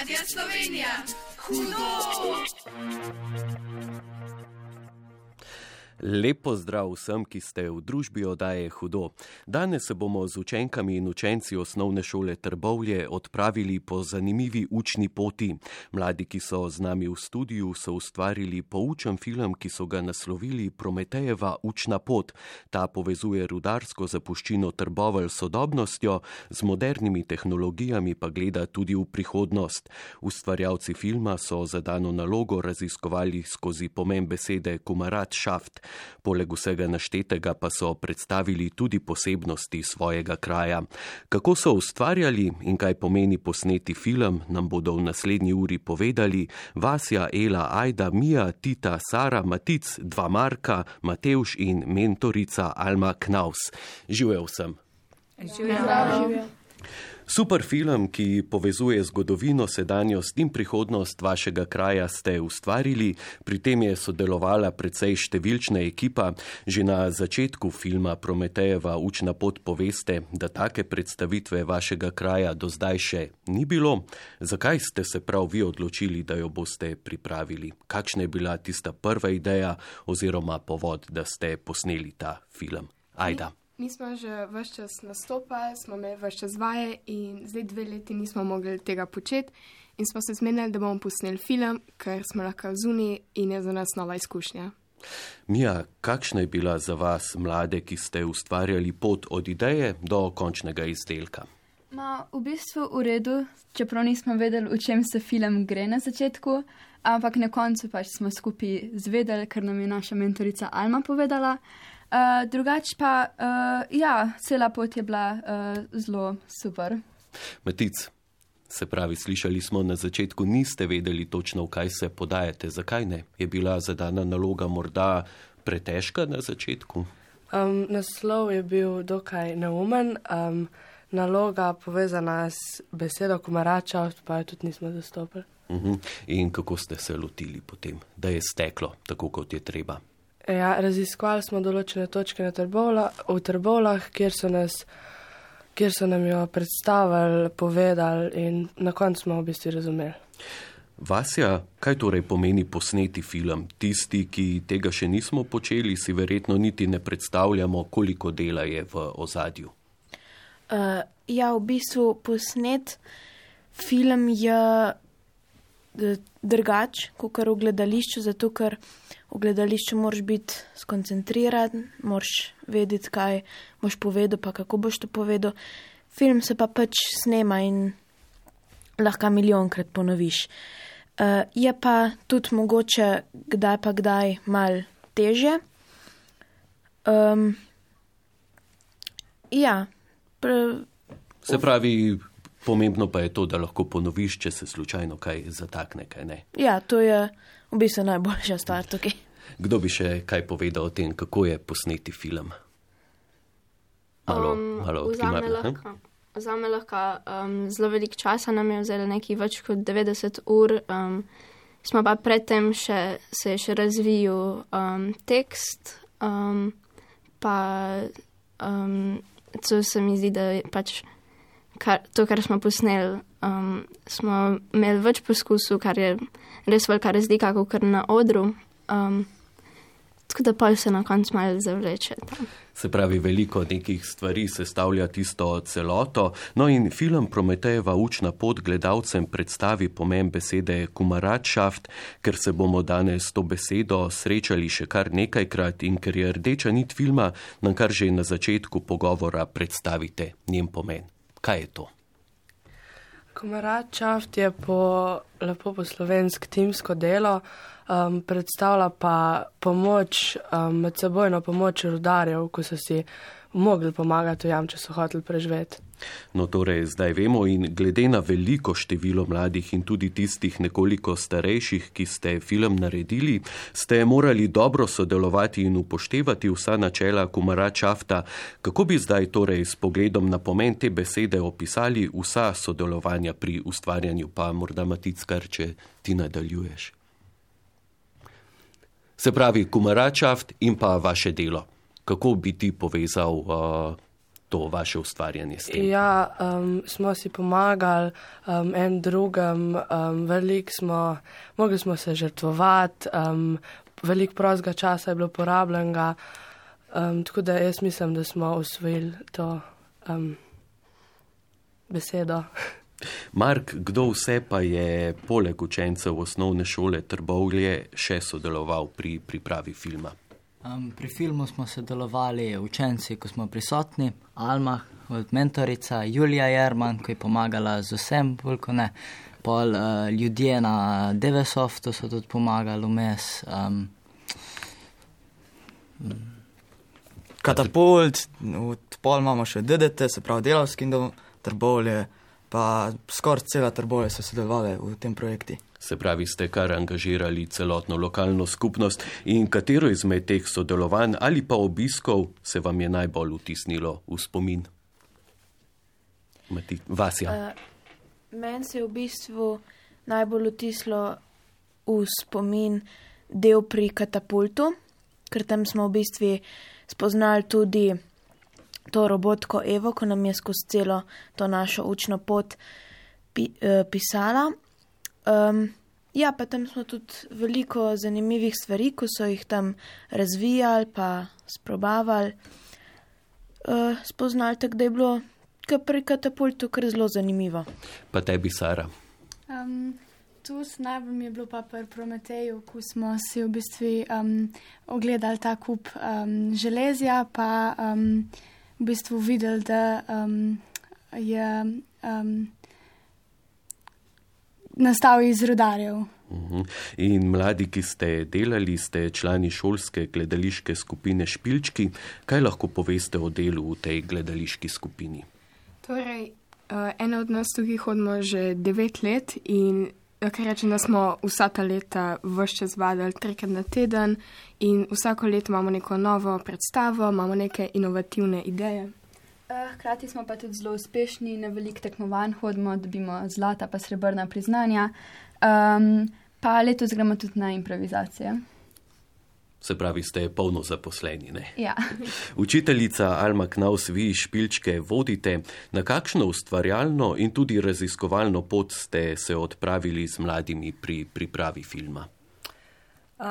Radia Slovenija. Hudo! Lepo zdrav vsem, ki ste v družbi oddaje Hudo. Danes se bomo z učenkami in učenci osnovne šole Trbovlje odpravili po zanimivi učni poti. Mladi, ki so z nami v studiu, so ustvarili poučen film, ki so ga naslovili Prometejeva učna pot. Ta povezuje rudarsko zapuščino Trbovelj s sodobnostjo, z modernimi tehnologijami pa gleda tudi v prihodnost. Ustvarjalci filma so za dano nalogo raziskovali skozi pomen besede kumarat šaft. Poleg vsega naštetega pa so predstavili tudi posebnosti svojega kraja. Kako so ustvarjali in kaj pomeni posneti film, nam bodo v naslednji uri povedali Vasja, Ela, Ajda, Mija, Tita, Sara, Matic, dva Marka, Mateuš in mentorica Alma Knaus. Živel sem. Živijo. Super film, ki povezuje zgodovino, sedanjost in prihodnost vašega kraja, ste ustvarili. Pri tem je sodelovala precej številčna ekipa. Že na začetku filma Prometejeva učna pot poveste, da take predstavitve vašega kraja do zdaj še ni bilo. Zakaj ste se prav vi odločili, da jo boste pripravili? Kakšna je bila tista prva ideja oziroma povod, da ste posneli ta film? Ajda. Mi smo že vse čas nastopali, smo imeli vse čas vaje in zdaj dve leti nismo mogli tega početi. In smo se zmenili, da bomo posneli film, ker smo lahko zunaj in je za nas nova izkušnja. Mija, kakšna je bila za vas, mlade, ki ste ustvarjali pot od ideje do končnega izdelka? Ma, v bistvu v redu, čeprav nismo vedeli, o čem se film gre na začetku, ampak na koncu pač smo skupaj zvedeli, ker nam je naša mentorica Alma povedala. Uh, drugač pa, uh, ja, cela pot je bila uh, zelo super. Matic, se pravi, slišali smo na začetku, niste vedeli točno, v kaj se podajate. Zakaj ne? Je bila zadana naloga morda pretežka na začetku? Um, naslov je bil dokaj neumen, um, naloga povezana s besedo komarača, pa jo tudi nismo zastopili. Uh -huh. In kako ste se lotili potem, da je steklo tako, kot je treba? Ja, raziskovali smo določene točke na Trbovla, v Trbovlah, kjer so, nas, kjer so nam jo predstavili, povedali in na koncu smo v bistvu razumeli. Vasja, kaj torej pomeni posneti film? Tisti, ki tega še nismo počeli, si verjetno niti ne predstavljamo, koliko dela je v ozadju. Uh, ja, v bistvu posnet film je drugač kot v gledališču, zato ker v gledališču moraš biti skoncentriran, moraš vedeti, kaj boš povedal, pa kako boš to povedal. Film se pa pač snema in lahko milijonkrat ponoviš. Uh, je pa tudi mogoče kdaj pa kdaj mal teže. Um, ja, pr Se pravi, pomembno pa je to, da lahko ponoviš, če se slučajno kaj zatakne, kaj ne. ja, to je v bistvu najboljša stvar tukaj. Kdo bi še kaj povedal o tem, kako je posneti film? Malo, Um, malo vzame odkimar. lahko, vzame lahko um, zelo veliko časa, nam je vzelo nekaj več kot 90 ur. Um, smo pa predtem še, se je še razvijal um, tekst, um, pa um, to se mi zdi, da je pač kar, to, kar smo posneli. Um, smo imeli več poskusov, kar je res velika razlika, kot kar na odru. Um, tako da pa se na koncu malo zavleče. Tam. Se pravi, veliko nekih stvari sestavlja tisto celoto. No in film Prometejeva učna pot gledalcem predstavi pomen besede kumaratšaft, ker se bomo danes to besedo srečali še kar nekajkrat in ker je rdeča nit filma, nam kar že na začetku pogovora predstavite njen pomen. Kaj je to? Komaračaft je po lepo po slovensk timsko delo, um, predstavlja pa pomoč, um, medsebojno pomoč rudarjev, ko so si mogli pomagati v jam, če so hoteli preživeti. No, torej, zdaj vemo in glede na veliko število mladih in tudi tistih nekoliko starejših, ki ste film naredili, ste morali dobro sodelovati in upoštevati vsa načela kumara čafta. Kako bi zdaj torej s pogledom na pomen te besede opisali vsa sodelovanja pri ustvarjanju, pa morda Matic, kar če ti nadaljuješ? Se pravi, kumara čaft in pa vaše delo. Kako bi ti povezal uh, to vaše ustvarjanje? Ja, um, smo si pomagali um, en drugem, um, veliko smo, mogli smo se žrtvovati, um, veliko prostega časa je bilo porabljenega, um, tako da jaz mislim, da smo usvojili to um, besedo. Mark, kdo vse pa je poleg učencev osnovne šole Trbovlje še sodeloval pri pripravi filma? Um, pri filmu smo sodelovali učenci, ko smo prisotni, Alma, mentorica, Julija Jerman, ki je pomagala z vsem, veliko ne, pol uh, ljudje na Devesoftu so tudi pomagali vmes. Um, Katapult, od pol imamo še DDT, se pravi delavski dom, trbovlje, pa skoraj cela trbovlje so sodelovali v tem projektu. Se pravi, ste kar angažirali celotno lokalno skupnost in katero izmed teh sodelovanj ali pa obiskov se vam je najbolj vtisnilo v spomin? Mati, Vasja. Uh, Meni se je v bistvu najbolj vtislo v spomin del pri katapultu, ker tam smo v bistvu spoznali tudi to robotko Evo, ko nam je skozi celo to našo učno pot pi, uh, pisala. Um, ja, pa tam smo tudi veliko zanimivih stvari, ko so jih tam razvijali, pa sprobavali, uh, spoznali, tako da je bilo pri katapultu kar zelo zanimivo. Pa tebi, Sara. Um, tu najbolj mi je bilo pa pri Prometeju, ko smo si v bistvu um, ogledali ta kup um, železja, pa um, v bistvu videli, da um, je. Um, nastal iz rodarjev. Mhm. In mladi, ki ste delali, ste člani šolske gledališke skupine Špilčki. Kaj lahko poveste o delu v tej gledališki skupini? Torej, uh, ena od nas tukaj hodimo že devet let in kar rečem, da smo vsa ta leta vse čas vadili trikrat na teden in vsako leto imamo neko novo predstavo, imamo neke inovativne ideje. Eh, hkrati smo pa tudi zelo uspešni, na velik tekmovanj hodimo, dobimo zlata pa srebrna priznanja. Um, pa letos gremo tudi na improvizacije. Se pravi, ste polno zaposleni. Ja. Učiteljica Alma Knaus, vi špilčke vodite. Na kakšno ustvarjalno in tudi raziskovalno pot ste se odpravili z mladimi pri pripravi filma? Uh,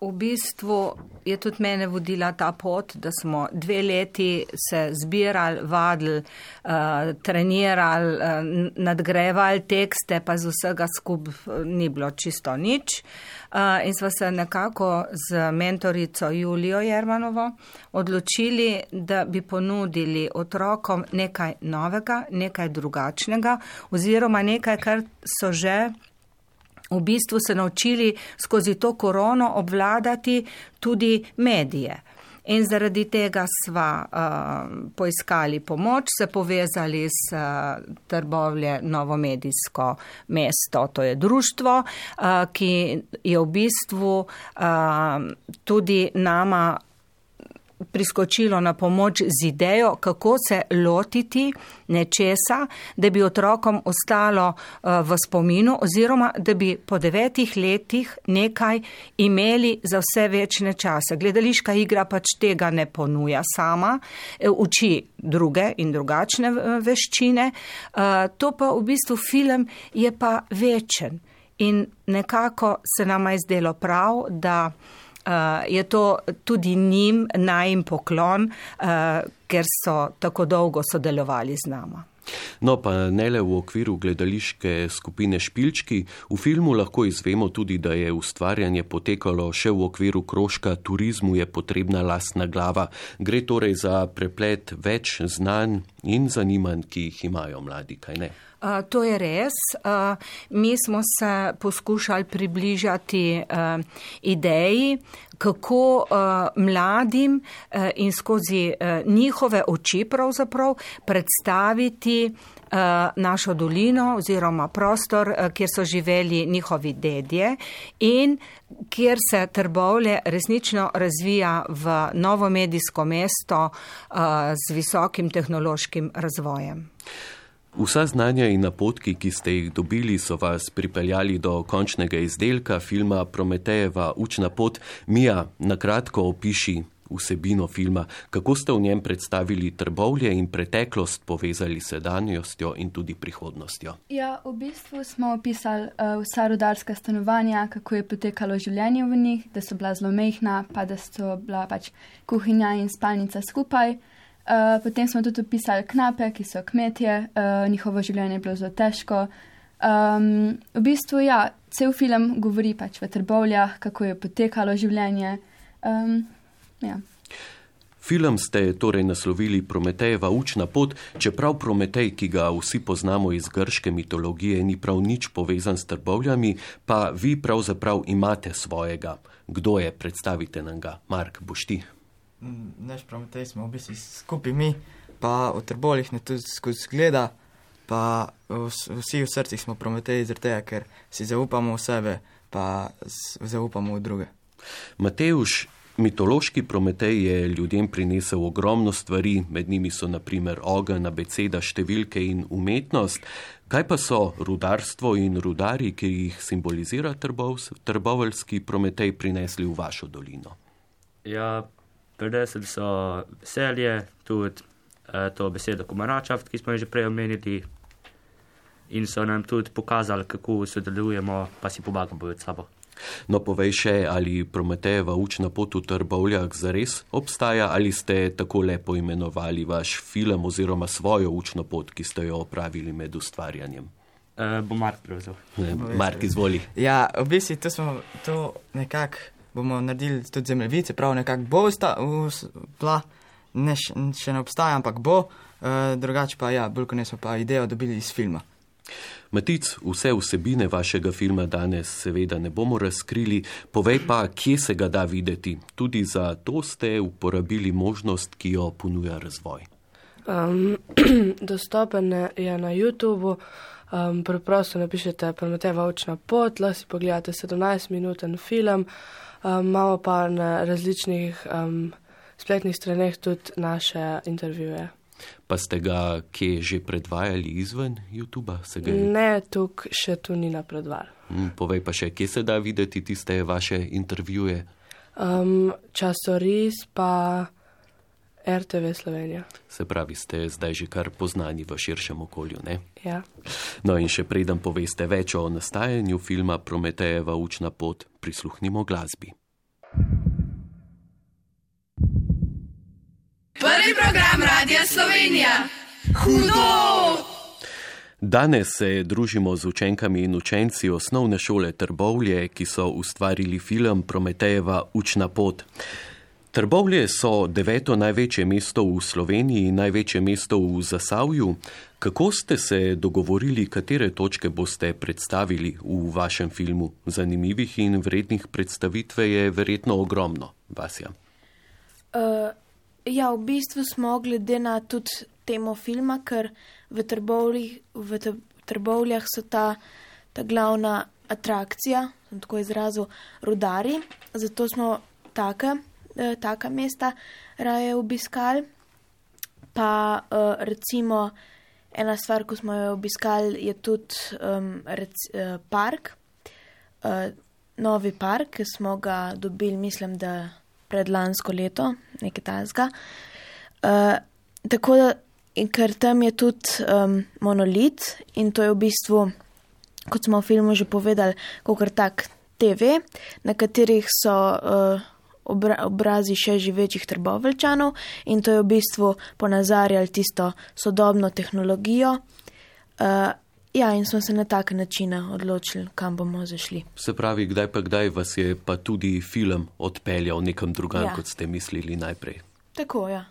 v bistvu je tudi mene vodila ta pot, da smo dve leti se zbirali, vadili, uh, trenirali, uh, nadgrevali tekste, pa z vsega skup ni bilo čisto nič. Uh, in smo se nekako z mentorico Julijo Jermanovo odločili, da bi ponudili otrokom nekaj novega, nekaj drugačnega oziroma nekaj, kar so že v bistvu se naučili skozi to korono obvladati tudi medije. In zaradi tega sva uh, poiskali pomoč, se povezali s uh, Trbovlje Novomedijsko mesto, to je društvo, uh, ki je v bistvu uh, tudi nama priskočilo na pomoč z idejo, kako se lotiti nečesa, da bi otrokom ostalo eh, v spominu oziroma da bi po devetih letih nekaj imeli za vse večne čase. Gledališka igra pač tega ne ponuja sama, eh, uči druge in drugačne eh, veščine, to pa v bistvu film je pa večen. In nekako se nama je zdelo prav, da je to tudi njim najim poklon, uh, ker so tako dolgo sodelovali z nama. No, pa ne le v okviru gledališke skupine Špilčki, v filmu lahko izvemo tudi, da je ustvarjanje potekalo še v okviru krožka Turizmu je potrebna lastna glava. Gre torej za preplet več znanj in zanimanj, ki jih imajo mladi, kaj ne? Uh, to je res. Uh, mi smo se poskušali približati uh, ideji, kako mladim in skozi njihove oči pravzaprav predstaviti našo dolino oziroma prostor, kjer so živeli njihovi dedje in kjer se Trbovlje resnično razvija v novo medijsko mesto z visokim tehnološkim razvojem. Vsa znanja in napotki, ki ste jih dobili, so vas pripeljali do končnega izdelka filma Prometejeva učna pot. Mija, na kratko opiši vsebino filma. Kako ste v njem predstavili trbovlje in preteklost povezali sedanjostjo in tudi prihodnostjo? Ja, v bistvu smo opisali uh, vsa rudarska stanovanja, kako je potekalo življenje v njih, da so bila zelo mehna, pa da so bila pač kuhinja in spalnica skupaj. Uh, potem smo tudi opisali knape, ki so kmetje, uh, njihovo življenje je bilo zelo težko. Um, v bistvu, ja, cel film govori pač v trbovljah, kako je potekalo življenje. Um, ja. Film ste torej naslovili Prometejeva učna pot, čeprav Prometej, ki ga vsi poznamo iz grške mitologije, ni prav nič povezan s trbovljami, pa vi pravzaprav imate svojega. Kdo je, predstavite nam ga, Mark, boš ti? Naš Prometej smo v bistvu skupaj mi, pa v trbovljih ne tudi skozi gleda, pa vsi v srcih smo Prometej zaradi tega, ker si zaupamo v sebe, pa zaupamo v druge. Mateuš, Mitološki Prometej je ljudem prinesel ogromno stvari, med njimi so naprimer ogen, abeceda, številke in umetnost. Kaj pa so rudarstvo in rudari, ki jih simbolizira trboveljski Prometej, prinesli v vašo dolino? Ja, prinesli so veselje, tudi eh, to besedo komaračav, ki smo jo že prej omenili, in so nam tudi pokazali, kako sodelujemo, pa si pomagamo med sabo. No, povej še, ali Prometejeva učna pot v Trbovljah zares obstaja, ali ste tako lepo imenovali vaš film oziroma svojo učno pot, ki ste jo opravili med ustvarjanjem. Uh, bo Mark prevzel. Mark, izvoli. Ja, v bistvu to smo to nekako bomo naredili tudi zemljevice, prav nekako bo bila, ne, še ne obstaja, ampak bo, uh, drugače pa ja, bolj kot ne smo pa idejo dobili iz filma. Matic, vse vsebine vašega filma danes seveda ne bomo razkrili, povej pa, kje se ga da videti. Tudi za to ste uporabili možnost, ki jo ponuja razvoj. Um, dostopen je na YouTubu, um, preprosto napišete Prometeva učna pot, lahko si pogledate 17-minuten film, um, imamo pa na različnih um, spletnih straneh tudi naše intervjuje. Pa ste ga kje že predvajali izven YouTube? Je... Ne, tukaj še tu ni napredval. Mm, povej pa še, kje se da videti tiste vaše intervjuje? Um, časoris pa RTV Slovenija. Se pravi, ste zdaj že kar poznani v širšem okolju, ne? Ja. No in še preden poveste več o nastajanju filma Prometejeva učna pot, prisluhnimo glasbi. Prvi program Radia Slovenija. Hudo! Danes se družimo z učenkami in učenci osnovne šole Trbovlje, ki so ustvarili film Prometejeva učna pot. Trbovlje so deveto največje mesto v Sloveniji in največje mesto v Zasavju. Kako ste se dogovorili, katere točke boste predstavili v vašem filmu? Zanimivih in vrednih predstavitve je verjetno ogromno, Vasja. Uh. Ja, v bistvu smo glede na tudi temo filma, ker v, v trbovljah so ta, ta glavna atrakcija, tako izrazu, rudari, zato smo taka, eh, taka mesta raje obiskali. Pa eh, recimo ena stvar, ko smo jo obiskali, je tudi um, rec, eh, park, eh, novi park, ki smo ga dobili, mislim, da predlansko leto, nekaj tajnega. Uh, tako da, ker tam je tudi um, monolit in to je v bistvu, kot smo v filmu že povedali, kot tak TV, na katerih so uh, obra obrazi še živečih trbovelčanov in to je v bistvu ponazarjali tisto sodobno tehnologijo. Uh, Ja, in smo se na tak način odločili, kam bomo zašli. Se pravi, kdaj pa kdaj vas je pa tudi film odpeljal nekam drugam, ja. kot ste mislili najprej. Tako, ja.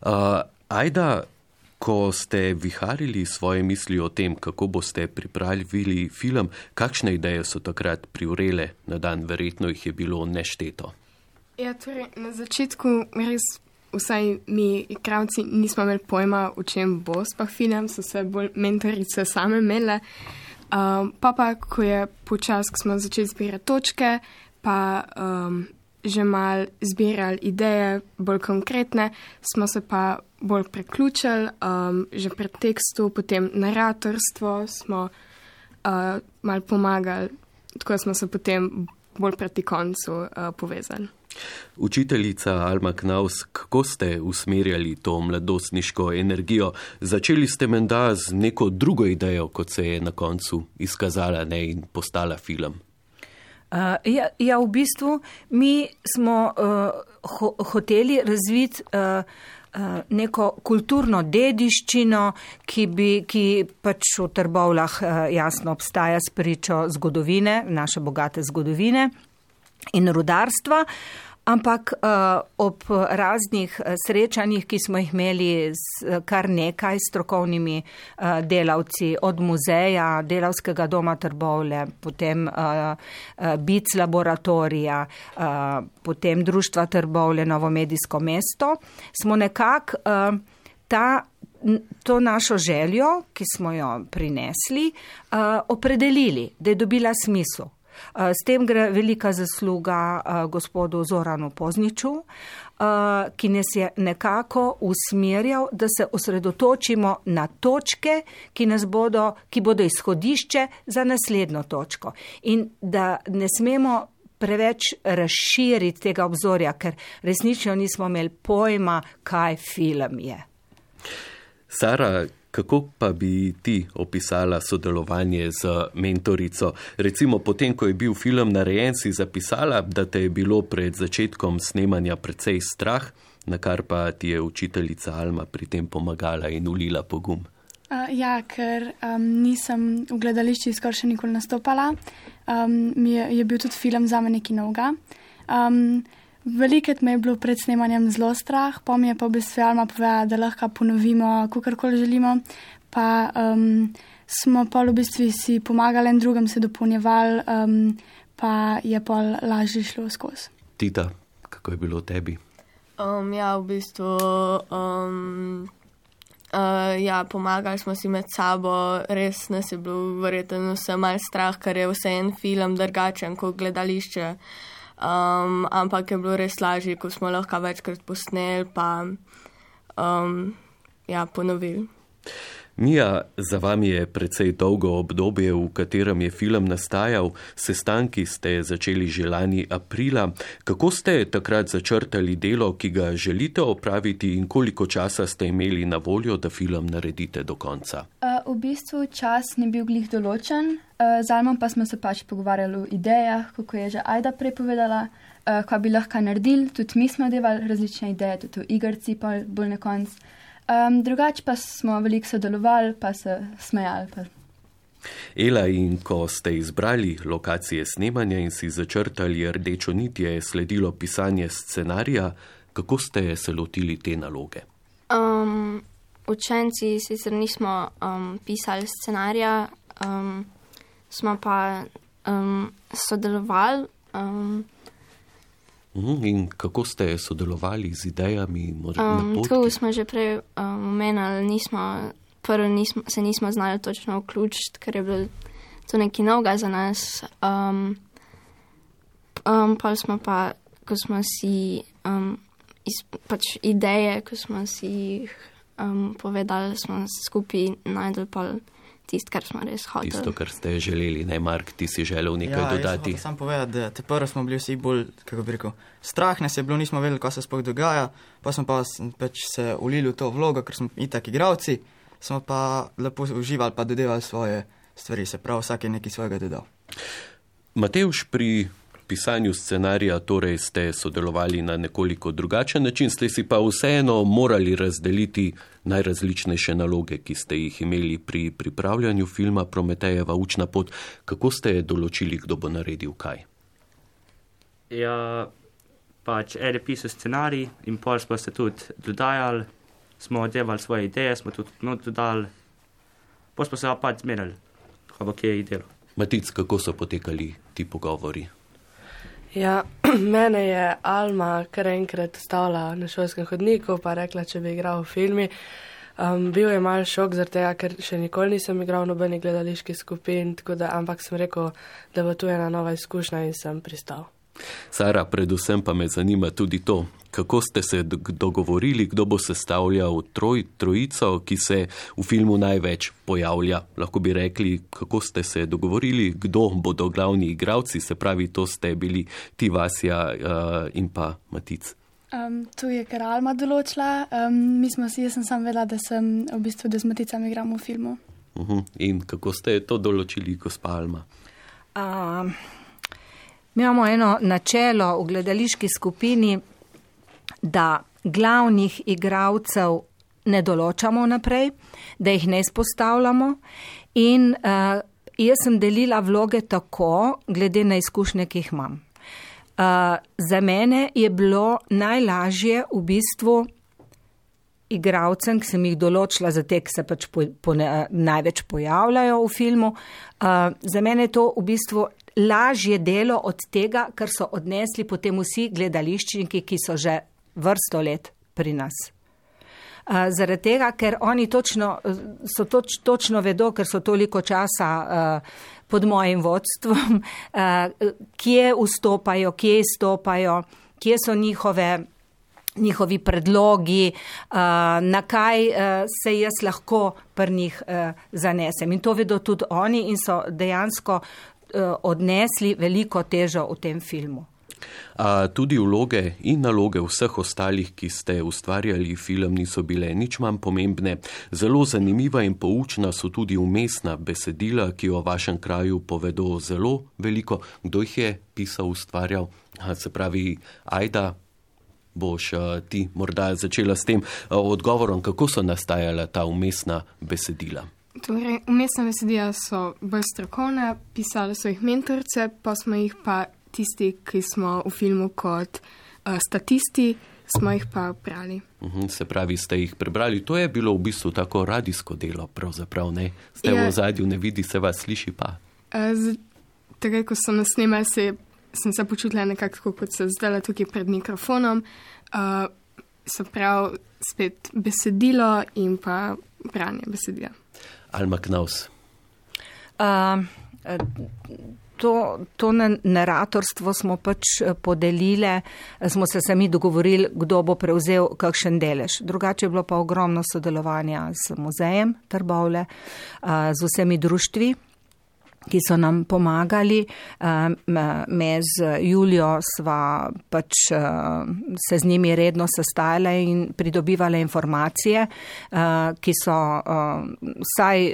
Uh, ajda, ko ste viharili svoje misli o tem, kako boste pripravili film, kakšne ideje so takrat privrele na dan, verjetno jih je bilo nešteto. Ja, torej, na začetku res vsaj mi, igravci, nismo imeli pojma, v čem bo sploh film, so se bolj mentorice same imele. Um, pa pa, ko je počas, ko smo začeli zbirati točke, pa um, že mal zbirali ideje, bolj konkretne, smo se pa bolj preključili, um, že pred tekstu, potem naratorstvo smo uh, mal pomagali, tako smo se potem bolj proti koncu uh, povezan. Učiteljica Alma Knaus, kako ste usmerjali to mladostniško energijo? Začeli ste menda z neko drugo idejo, kot se je na koncu izkazala ne, in postala film. Uh, ja, ja, v bistvu mi smo uh, ho hoteli razviti uh, uh, neko kulturno dediščino, ki, bi, ki pač v Trbovlah jasno obstaja s pričo zgodovine, naše bogate zgodovine in rudarstva. Ampak uh, ob raznih srečanjih, ki smo jih imeli z kar nekaj strokovnimi uh, delavci, od muzeja, delavskega doma Trbovle, potem uh, BIC laboratorija, potem Društva Trbovle, Novo medijsko mesto, smo nekako ta. To našo željo, ki smo jo prinesli, uh, opredelili, da je dobila smisel. Eh, s tem gre velika zasluga eh, gospodu Zoranu Pozniču, eh, ki nas je nekako usmerjal, da se osredotočimo na točke, ki, bodo, ki bodo izhodišče za naslednjo točko. In da ne smemo preveč razširiti tega obzorja, ker resnično nismo imeli pojma, kaj film je. Sara, Kako pa bi ti opisala sodelovanje z mentorico? Recimo, potem, ko je bil film narejen, si zapisala, da te je bilo pred začetkom snemanja precej strah, na kar pa ti je učiteljica Alma pri tem pomagala in ulila pogum. Uh, ja, ker um, nisem v gledališču skoraj še nikoli nastopala, um, je, je bil tudi film za me nekaj novega. Um, Velikrat me je bilo pred snemanjem zelo strah, pa mi je pa v bistvu Alma povedala, da lahko ponovimo, kakorkoli želimo. Pa um, smo pa v bistvu si pomagali in drugim se dopolnjevali, um, pa je pa lažje šlo skozi. Tita, kako je bilo tebi? Um, ja, v bistvu. Um, Uh, ja, pomagali smo si med sabo, res nas je bilo verjetno vse malce strah, ker je vse en film drugačen kot gledališče. Uh, Um, ampak je bilo res lažje, ko smo lahko večkrat posneli, pa um, ja, ponovili. Mija, za vami je precej dolgo obdobje, v katerem je film nastajal. Sestanki ste začeli že lani aprila. Kako ste takrat začrtali delo, ki ga želite opraviti in koliko časa ste imeli na voljo, da film naredite do konca? Uh, v bistvu čas ni bil glih določen. Uh, z Almom pa smo se pač pogovarjali o idejah, kako je že Aida prepovedala, uh, kaj bi lahko naredili. Tudi mi smo devali različne ideje, tudi v igrci, pa bolj na koncu. Um, drugače pa smo veliko sodelovali, pa se smejali. Pa. Ela, in ko ste izbrali lokacije snemanja in si začrtali rdečo nit, je sledilo pisanje scenarija, kako ste se lotili te naloge? Um, učenci sicer nismo um, pisali scenarija, um, smo pa um, sodelovali. Um, in kako ste sodelovali z idejami? Um, tako smo že prej um, omenjali, nismo, prvo nismo, se nismo znali točno vključiti, ker je bilo to nekaj novega za nas. Um, um, pa smo pa, ko smo si um, iz, pač ideje, ko smo si jih um, povedali, smo skupaj najdel tisto, kar smo res hoteli. Tisto, kar ste želeli, ne Mark, ti si želel nekaj ja, dodati. Sam povedati, da te prvo smo bili vsi bolj, kako bi rekel, strah nas je bilo, nismo vedeli, kaj se sploh dogaja, pa smo pa pač se ulili v to vlogo, ker smo itak igravci, smo pa lepo uživali, pa dodevali svoje stvari, se pravi, vsak je nekaj svojega dodal. Mateuš pri pisanju scenarija torej ste sodelovali na nekoliko drugačen način, ste si pa vseeno morali razdeliti najrazličnejše naloge, ki ste jih imeli pri pripravljanju filma Prometejeva učna pot. Kako ste določili, kdo bo naredil kaj? Ja, pač eden je pisal scenarij in pol smo se tudi dodajali, smo oddevali svoje ideje, smo tudi not dodali, pol smo se pa pač zmenili, kako je delo. Matic, kako so potekali ti pogovori? Ja, mene je Alma kar enkrat stavila na šolskem hodniku, pa rekla, če bi igral v filmi. Um, bil je mal šok, tega, ker še nikoli nisem igral v nobeni gledališki skupini, da, ampak sem rekel, da bo tu ena nova izkušnja in sem pristal. Sara, predvsem pa me zanima tudi to, kako ste se dogovorili, kdo bo sestavljal troj, trojico, ki se v filmu največ pojavlja. Lahko bi rekli, kako ste se dogovorili, kdo bodo glavni igravci, se pravi, to ste bili ti Vasja uh, in pa Matic. Um, tu je kar Alma določila. Um, mi smo si, jaz sem sam vedela, da sem v bistvu, da z Maticami igram v filmu. Uh mhm. -huh. In kako ste to določili, gospa Alma? Uh, mi imamo eno načelo v gledališki skupini, da glavnih igralcev ne določamo naprej, da jih ne izpostavljamo. In uh, jaz sem delila vloge tako, glede na izkušnje, ki jih imam. Uh, za mene je bilo najlažje v bistvu igralcem, ki sem jih določila, za te, ki se pač po, po največ pojavljajo v filmu. Uh, za mene je to v bistvu lažje delo od tega, kar so odnesli potem vsi gledališčniki, ki so že vrsto let pri nas. Zaradi tega, ker oni točno, toč, točno vedo, ker so toliko časa uh, pod mojim vodstvom, uh, kje vstopajo, kje izstopajo, kje so njihove, njihovi predlogi, uh, na kaj uh, se jaz lahko pri njih uh, zanesem. In to vedo tudi oni in so dejansko uh, odnesli veliko težo v tem filmu. A tudi vloge in naloge vseh ostalih, ki ste ustvarjali film, niso bile nič manj pomembne. Zelo zanimiva in poučna so tudi umestna besedila, ki o vašem kraju povedo zelo veliko. Kdo jih je pisal, ustvarjal? A, se pravi, Ajda. Boš ti morda začela s tem odgovorom, kako so nastajala ta umestna besedila? Torej, umestna besedila so bolj strokovne, pisali so jih mentorice, pa smo jih pa tisti, ki smo v filmu kot uh, statisti, smo jih pa brali. Uhum, se pravi, ste jih prebrali. To je bilo v bistvu tako radijsko delo, pravzaprav ne. Ste ja. v zadju, ne vidi se vas, sliši pa. Uh, Takrat, ko sem nas snimal, se, sem se počutila nekako kot se zdaj tukaj pred mikrofonom. Uh, se pravi, spet besedilo in pa branje besedila. Alma Knaus. Uh, To, to naratorstvo smo pač eh, podelili, smo se sami dogovorili, kdo bo prevzel kakšen delež. Drugače je bilo pa ogromno sodelovanja z muzejem Trbovle, z vsemi društvi, ki so nam pomagali. Me z Julijo sva pač se z njimi redno sestajale in pridobivale informacije, ki so vsaj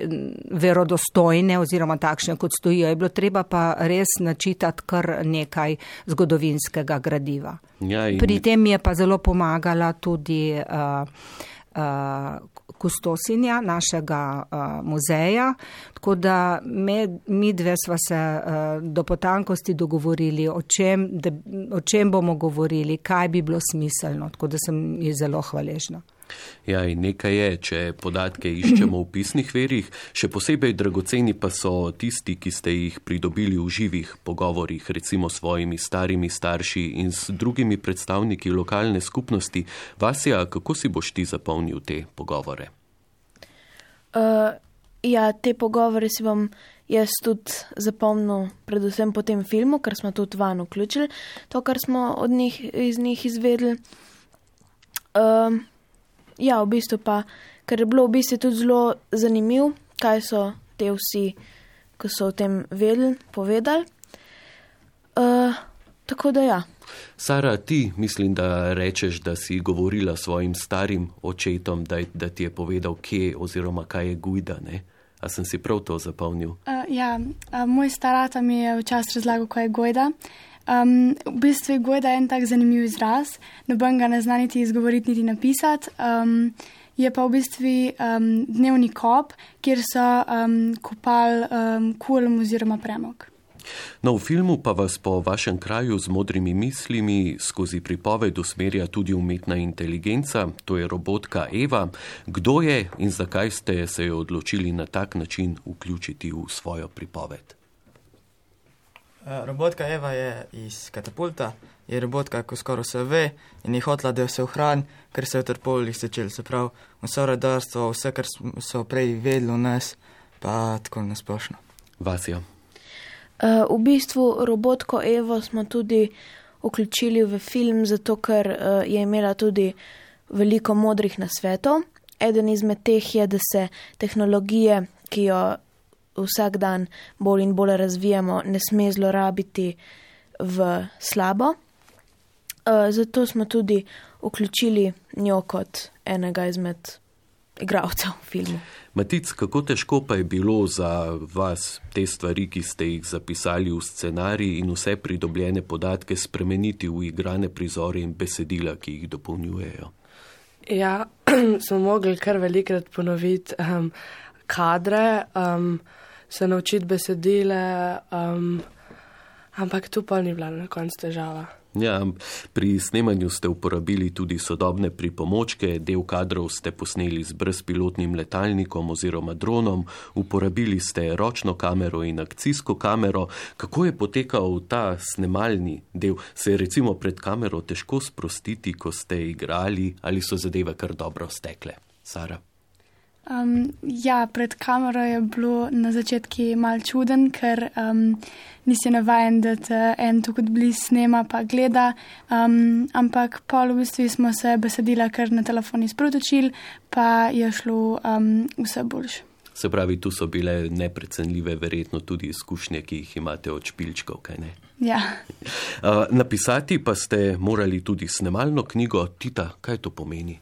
verodostojne oziroma takšne, kot stojijo. Je bilo treba pa res načitati kar nekaj zgodovinskega gradiva. Ja, in... Pri tem je pa zelo pomagala tudi uh, uh, kustosinja našega uh, muzeja, tako da me, mi dve sva se uh, do potankosti dogovorili, o čem, da, o čem bomo govorili, kaj bi bilo smiselno, tako da sem ji zelo hvaležna. Ja, in nekaj je, če podatke iščemo v pisnih verjih, še posebej dragoceni pa so tisti, ki ste jih pridobili v živih pogovorih, recimo s svojimi starimi starši in s drugimi predstavniki lokalne skupnosti. Vasja, kako si boš ti zapolnil te pogovore? Uh, ja, te pogovore si bom jaz tudi zapomnil, predvsem po tem filmu, ker smo tudi van vključili to, kar smo od njih, iz njih izvedeli. Uh, ja, v bistvu pa, ker je bilo v bistvu tudi zelo zanimivo, kaj so te vsi, ki so o tem vedeli, povedali. Uh, tako da ja. Sara, ti mislim, da rečeš, da si govorila svojim starim očetom, da, da ti je povedal, kje oziroma kaj je Gujda. Ne? A sem si prav to zapomnil? Uh, ja, uh, moj starata mi je včasih razlagal, kaj je Gujda. Um, v bistvu je Gojda en tak zanimiv izraz, noben ga ne zna niti izgovoriti, niti napisati. Um, je pa v bistvu um, dnevni kop, kjer so um, kopali um, kulm oziroma premog. No, v filmu pa vas po vašem kraju z modrimi mislimi skozi pripoved usmerja tudi umetna inteligenca, to je robotka Eva. Kdo je in zakaj ste se jo odločili na tak način vključiti v svojo pripoved? Eh, robotka Eva je iz katapulta, je robotka, ko skoraj vse ve in je hotla, da jo se ohrani, ker se je trpoli začel. Se pravi, vse redarstvo, vse, kar so prej vedeli v nas, pa tako nasplošno. Vasijo. Uh, v bistvu robotko Evo smo tudi vključili v film, zato ker uh, je imela tudi veliko modrih nasvetov. Eden izmed teh je, da se tehnologije, ki jo vsak dan bolj in bolj razvijamo, ne sme zlorabiti v slabo. Uh, zato smo tudi vključili njo kot enega izmed igralcev v filmu. Matic, kako težko pa je bilo za vas te stvari, ki ste jih zapisali v scenarij in vse pridobljene podatke spremeniti v igrane prizore in besedila, ki jih dopolnjujejo? Ja, smo mogli kar velikrat ponoviti um, kadre, um, se naučiti besedile, um, ampak tu pa ni bila na koncu težava. Ja, pri snemanju ste uporabili tudi sodobne pripomočke, del kadrov ste posneli z brezpilotnim letalnikom oziroma dronom, uporabili ste ročno kamero in akcijsko kamero. Kako je potekal ta snemalni del? Se je recimo pred kamero težko sprostiti, ko ste igrali ali so zadeve kar dobro stekle? Sara. Um, ja, pred kamero je bilo na začetku mal čuden, ker um, nisi navaden, da te en tukaj blizu snema pa gleda. Um, ampak pol v bistvu smo se besedila kar na telefoni sporočili, pa je šlo um, vse boljš. Se pravi, tu so bile neprecenljive, verjetno tudi izkušnje, ki jih imate od špilčkov, kaj ne? Ja. Uh, napisati pa ste morali tudi snemalno knjigo Tita, kaj to pomeni?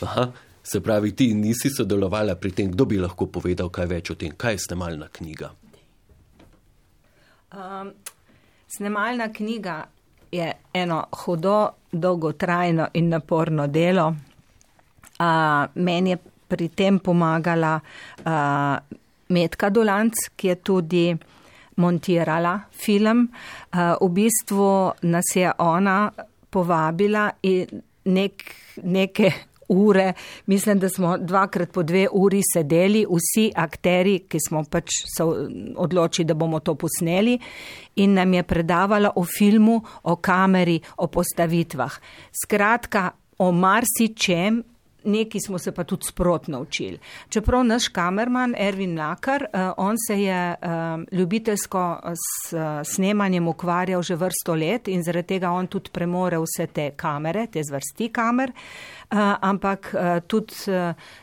Aha. Se pravi, ti nisi sodelovala pri tem, kdo bi lahko povedal kaj več o tem, kaj je snemalna knjiga? Um, snemalna knjiga je eno hudo, dolgotrajno in naporno delo. Uh, meni je pri tem pomagala uh, Metka Dolanc, ki je tudi montirala film. Uh, v bistvu nas je ona povabila in nek, neke ure, mislim, da smo dvakrat po dve uri sedeli, vsi akteri, ki smo pač se odločili, da bomo to posneli in nam je predavala o filmu, o kameri, o postavitvah. Skratka, o marsičem Neki smo se pa tudi sprotno učili. Čeprav naš kamerman Ervin Lakar, uh, on se je uh, ljubiteljsko s uh, snemanjem ukvarjal že vrsto let in zaradi tega on tudi premore vse te kamere, te zvrsti kamer, ampak tudi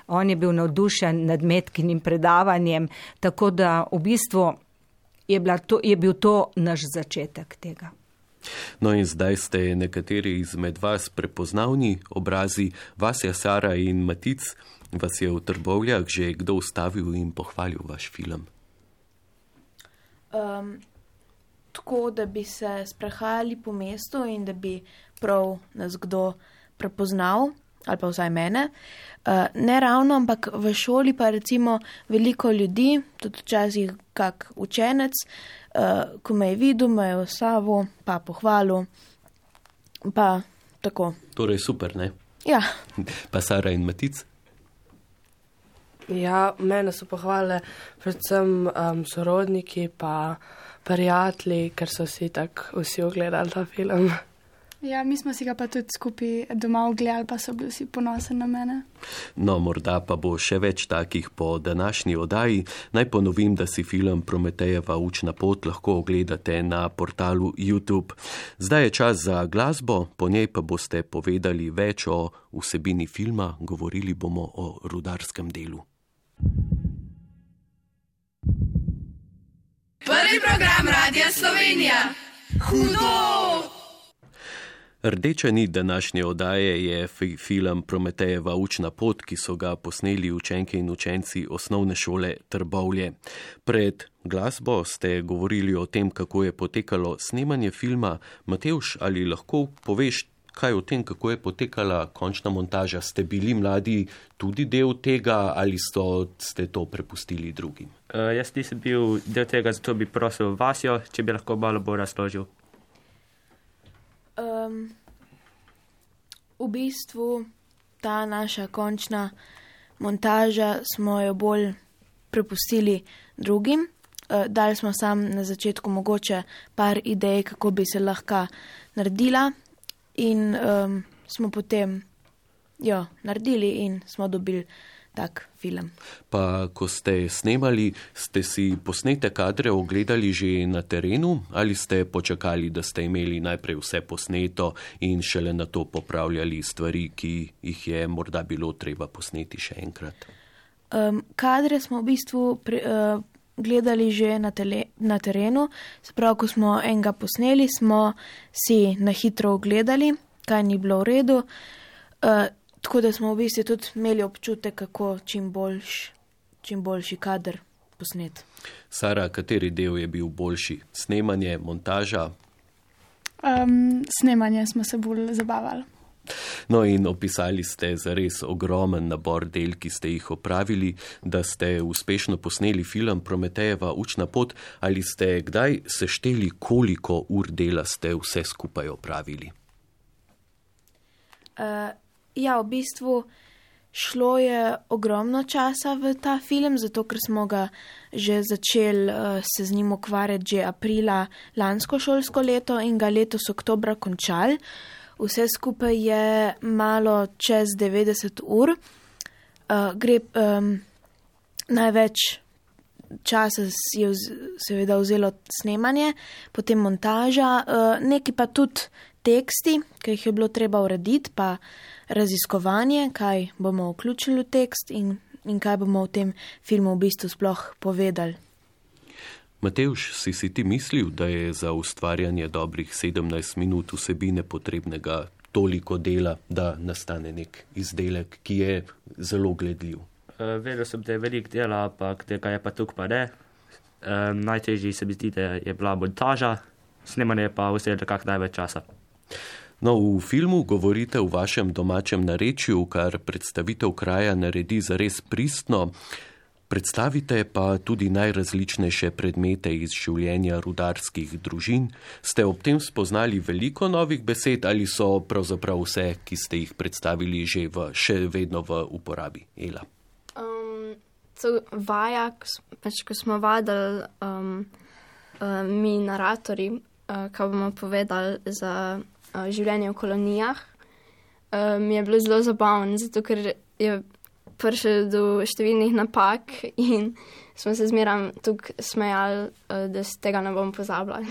on je bil navdušen nad metkinim predavanjem, tako da v bistvu je, to, je bil to naš začetek tega. No in zdaj ste nekateri izmed vas prepoznavni obrazi, vas je Sara in Matic, vas je v Trbovljah že kdo ustavil in pohvalil vaš film? Um, tako, da bi se sprehajali po mestu in da bi prav nas kdo prepoznal, ali pa vsaj mene. Uh, ne ravno, ampak v šoli pa recimo veliko ljudi, tudi včasih kak učenec, uh, ko me je videl, me je osavo, pa pohvalil. Pa tako. Torej, super, ne? Ja. Pa Sara in Matic? Ja, mene so pohvale predvsem um, sorodniki, pa prijatelji, ker so si tako vsi ogledali ta film. Ja, mi smo si ga pa tudi skupaj doma ogledali, pa so bili vsi ponosni na mene. No, morda pa bo še več takih po današnji oddaji. Naj ponovim, da si film Prometejeva učna pot lahko ogledate na portalu YouTube. Zdaj je čas za glasbo, po njej pa boste povedali več o vsebini filma, govorili bomo o rudarskem delu. Prvi program Radia Slovenija. Hudo! Rdeča nit današnje oddaje je film Prometejeva učna pot, ki so ga posneli učenke in učenci osnovne šole Trbovlje. Pred glasbo ste govorili o tem, kako je potekalo snemanje filma. Mateuš, ali lahko poveš kaj o tem, kako je potekala končna montaža? Ste bili mladi tudi del tega ali so, ste to prepustili drugim? Uh, jaz nisem bil del tega, zato bi prosil Vasjo, če bi lahko malo bolj razložil. Um, v bistvu ta naša končna montaža smo jo bolj prepustili drugim. Uh, dali smo sam na začetku mogoče par idej, kako bi se lahko naredila, in um, smo potem jo naredili in smo dobili tak film. Pa, ko ste snemali, ste si posnete kadre ogledali že na terenu ali ste počakali, da ste imeli najprej vse posneto in šele na to popravljali stvari, ki jih je morda bilo treba posneti še enkrat? Um, kadre smo v bistvu pri, uh, gledali že na, tele, na terenu, sprav, ko smo enega posneli, smo si na hitro ogledali, kaj ni bilo v redu. Uh, Tako da smo v bistvu tudi imeli občutek, kako čim, boljš, čim boljši kader posnet. Sara, kateri del je bil boljši? Snemanje, montaža? Um, snemanje smo se bolj zabavali. No, in opisali ste za res ogromen nabor del, ki ste jih opravili, da ste uspešno posneli film Prometejeva učna pot. Ali ste kdaj sešteli, koliko ur dela ste vse skupaj opravili? Uh, Ja, v bistvu šlo je ogromno časa v ta film, zato ker smo ga že začeli uh, se z njim ukvarjati že aprila lansko šolsko leto in ga letos oktobra končali. Vse skupaj je malo čez 90 ur. Uh, gre um, največ časa je vz, seveda vzelo snemanje, potem montaža, uh, neki pa tudi teksti, ki jih je bilo treba urediti, pa raziskovanje, kaj bomo vključili v tekst in, in kaj bomo v tem filmu v bistvu sploh povedali. Matejš, si si ti mislil, da je za ustvarjanje dobrih 17 minut vsebine potrebnega toliko dela, da nastane nek izdelek, ki je zelo gledljiv? Uh, vedel sem, da je veliko dela, ampak tega je pa tukaj pa ne. Um, najtežji se mi zdi, da je bila montaža, snemanje pa vse nekako največ časa. No, v filmu govorite v vašem domačem narečju, kar predstavitev kraja naredi zares pristno. Predstavite pa tudi najrazličnejše predmete iz življenja rudarskih družin. Ste ob tem spoznali veliko novih besed ali so pravzaprav vse, ki ste jih predstavili, že v, še vedno v uporabi? Ela. Um, vaja, pač, ko smo vadili um, uh, mi naratori, uh, kaj bomo povedali za življenje v kolonijah, mi je bilo zelo zabavno, zato ker je prišel do številnih napak in smo se zmeraj tukaj smejali, uh, da se tega ne bom pozabljali.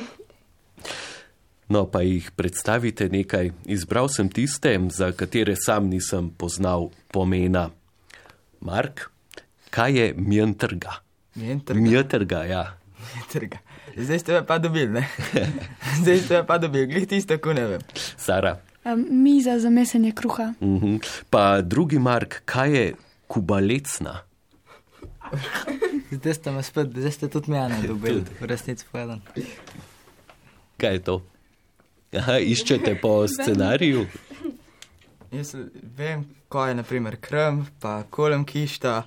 No, pa jih predstavite nekaj. Izbral sem tiste, za katere sam nisem poznal pomena. Mark, kaj je mjentrga? Mjentrga. Mjentrga, ja. Mjentrga. Zdaj ste pa dobili, ne? Zdaj ste pa dobili, glih tisto, ko ne vem. Sara. Um, miza za mesenje kruha. Uh -huh. Pa drugi Mark, kaj je kubalecna? Zdaj ste me spet, zdaj ste tudi mene dobili, v resnici povedan. Kaj je to? Aha, iščete po scenariju? Jaz vem, kaj je naprimer krm, pa kolem kišta,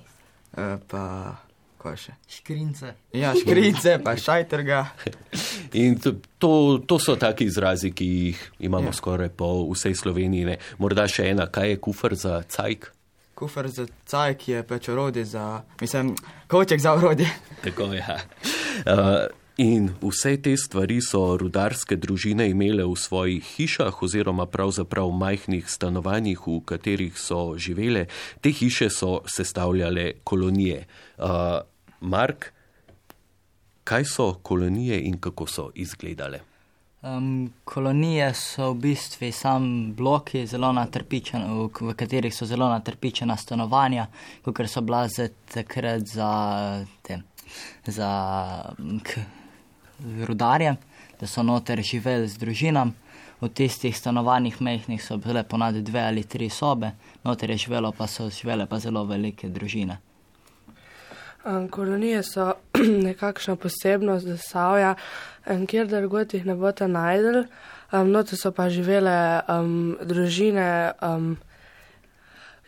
pa kaj še? Škrince. Ja, škrince, pa šajtrga. In to, to, to so taki izrazi, ki jih imamo ja. skoraj po vsej Sloveniji. Ne? Morda še ena, kaj je kufr za cajk? Kufr za cajk je pač orodje za, mislim, koček za orodje. Tako je. Ja. Uh, In vse te stvari so rudarske družine imele v svojih hišah oziroma pravzaprav majhnih stanovanjih, v katerih so živele. Te hiše so sestavljale kolonije. Uh, Mark, kaj so kolonije in kako so izgledale? Um, kolonije so v bistvu sam bloki, v, v katerih so zelo natrpičena stanovanja, kot so bila takrat za, te, za k, rudarje, da so noter živeli z družinam. V tistih stanovanjih mehkih so bile ponadi dve ali tri sobe, noter je živelo pa so živele pa zelo velike družine. Kolonije so nekakšna posebnost Zasavja, um, kjer drugod jih ne boste najdel. Noto so pa živele um, družine. Um,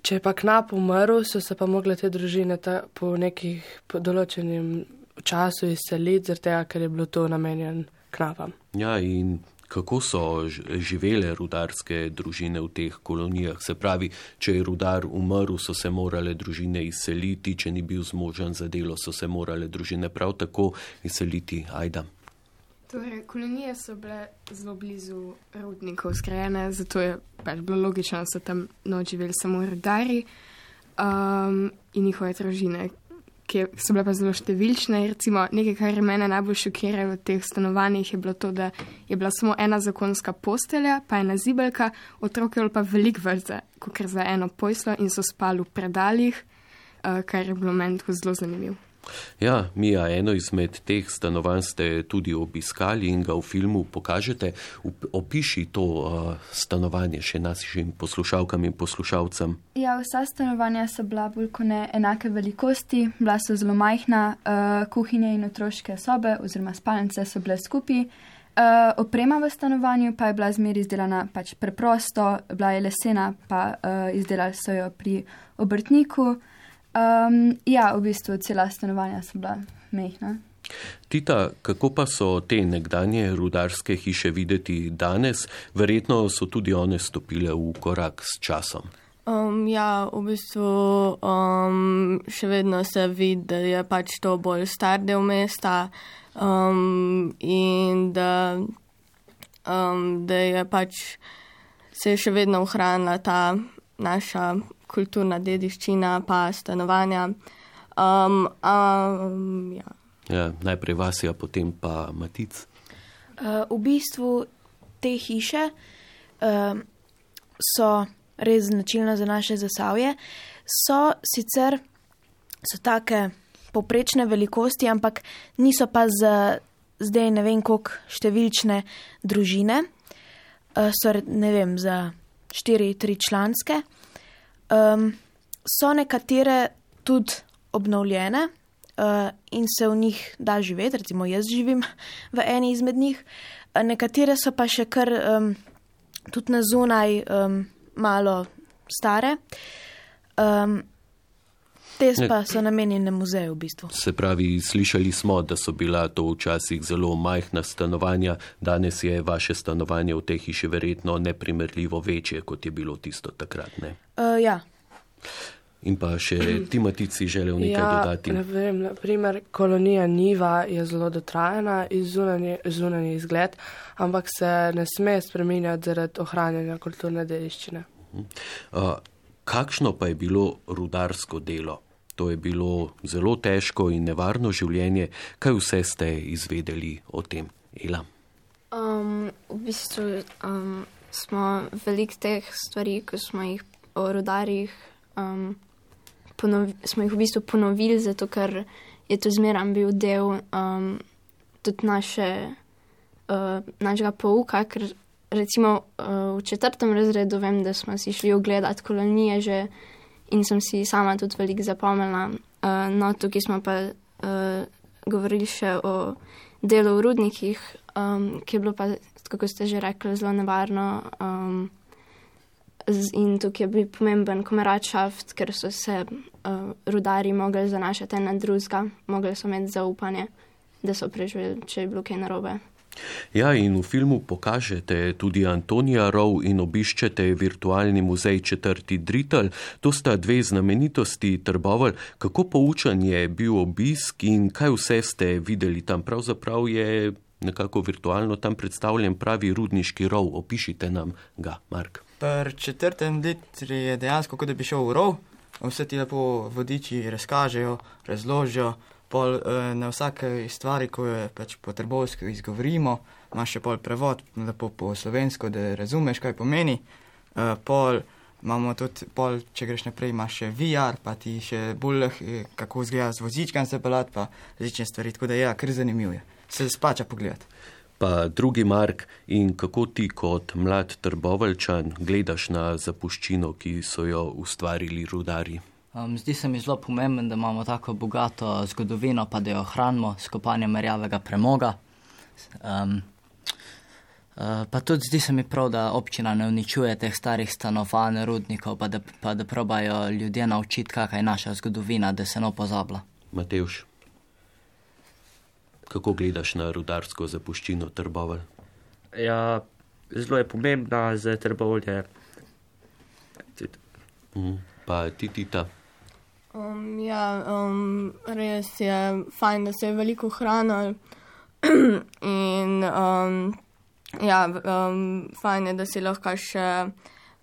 če je pa knap umrl, so se pa mogle te družine po nekih po določenim času izseliti, zaradi tega, ker je bilo to namenjen knapam. Ja, in kako so živele rudarske družine v teh kolonijah? Se pravi, če je rudar umrl, so se morale družine izseliti, če ni bil zmožen za delo, so se morale družine prav tako izseliti. Ajda. Torej, kolonije so bile zelo blizu rudnikov zgrajene, zato je pač bilo logično, da so tam noč živeli samo rudari. um, in njihove družine, ki so bile pa zelo številčne. Recimo, nekaj, kar mene najbolj šokira v teh stanovanjih, je bilo to, da je bila samo ena zakonska postelja, pa ena zibelka, otroke pa veliko več, kot za eno pojslo in so spali v predaljih, uh, kar je bilo meni zelo zanimivo. Ja, Mija, eno izmed teh stanovanj ste tudi obiskali in ga v filmu pokažete. Opiši to uh, stanovanje še našim poslušalkam in poslušalcem. Ja, vsa stanovanja so bila bolj kot ne enake velikosti, bila so zelo majhna, uh, kuhinje in otroške sobe oziroma spalnice so bile skupaj. Uh, oprema v stanovanju pa je bila zmeri izdelana pač preprosto, bila je lesena, pa uh, izdelali so jo pri obrtniku. Um, ja, v bistvu cela stanovanja so bila mehna. Tita, kako pa so te nekdanje rudarske hiše videti danes? Verjetno so tudi one stopile v korak s časom. Um, ja, v bistvu um, še vedno se vidi, da je pač to bolj star del mesta um, in da, um, da je pač se je še vedno ohranila ta naša kulturna dediščina, pa stanovanja. Um, um, ja. Ja, najprej Vasija, potem pa Matic. Uh, v bistvu te hiše uh, so res značilne za naše zasavje. So sicer so take poprečne velikosti, ampak niso pa za zdaj ne vem koliko številčne družine. Uh, so ne vem za štiri, tri članske. Um, so nekatere tudi obnovljene uh, in se v njih da živeti, recimo jaz živim v eni izmed njih, nekatere so pa še kar um, tudi na zunaj um, malo stare. Um, Te pa so namenjene muzeju v bistvu. Se pravi, slišali smo, da so bila to včasih zelo majhna stanovanja, danes je vaše stanovanje v tej hiši verjetno neprimerljivo večje, kot je bilo tisto takrat. Uh, ja. In pa še Timotici želel nekaj ja, dodati. Ne vem, naprimer, kolonija Niva je zelo dotrajana iz zunanje izgled, ampak se ne sme spreminjati zaradi ohranjanja kulturne dediščine. Uh, kakšno pa je bilo rudarsko delo? To je bilo zelo težko in nevarno življenje. Kaj vse ste izvedeli o tem, Ela? Um, v bistvu um, smo veliko teh stvari, ki smo jih o rudarjih, um, ponovi, smo jih v bistvu ponovili, zato ker je to zmeraj bil del um, tudi naše, uh, našega pouka. Ker recimo uh, v četrtem razredu vem, da smo si šli ogledati kolonije že in sem si sama tudi veliko zapomnila. Uh, no, tukaj smo pa uh, govorili še o delu v rudnikih, um, ki je bilo pa, kako ste že rekli, zelo nevarno. Um, in tukaj je bil pomemben komeračaft, ker so se uh, rudari mogli zanašati na drugega, mogli so imeti zaupanje, da so preživeli, če je bilo kaj narobe. Ja, in v filmu pokažete tudi Antonija Rov in obiščete virtualni muzej četrti Dritel. To sta dve znamenitosti Trbovel. Kako poučen je bil obisk in kaj vse ste videli tam? Pravzaprav je nekako virtualno tam predstavljen pravi rudniški rov. Opišite nam ga, Mark. Pri četrtem Dritri je dejansko, kot da bi šel v rov. Vse ti lepo vodiči razkažejo, razložijo pol, uh, na vsake stvari, ko jo pač po trbovsko izgovorimo, imaš še pol prevod, lepo po slovensko, da razumeš, kaj pomeni. Uh, pol imamo tudi, pol, če greš naprej, imaš še VR, pa ti še bolj, eh, kako izgleda z vozičkom se pelat, pa različne stvari, tako da ja, kar zanimivo je. Se splača pogledati. Pa drugi Mark, in kako ti kot mlad trbovalčan gledaš na zapuščino, ki so jo ustvarili rudari? Um, zdi se mi zelo pomembno, da imamo tako bogato zgodovino, pa da jo ohranimo s kopanjem rjavega premoga. Um, uh, pa tudi zdi se mi prav, da občina ne uničuje teh starih stanovanj, rudnikov, pa da, pa da probajo ljudje naučiti, kakšna je naša zgodovina, da se ne pozablja. Matejš, kako gledaš na rudarsko zapuščino Trbovel? Ja, zelo je pomembna za Trbovelje. Mm, pa ti, Tita. Um, ja, um, res je fajn, da se je veliko hranil. in um, ja, um, fajn je, da si lahko še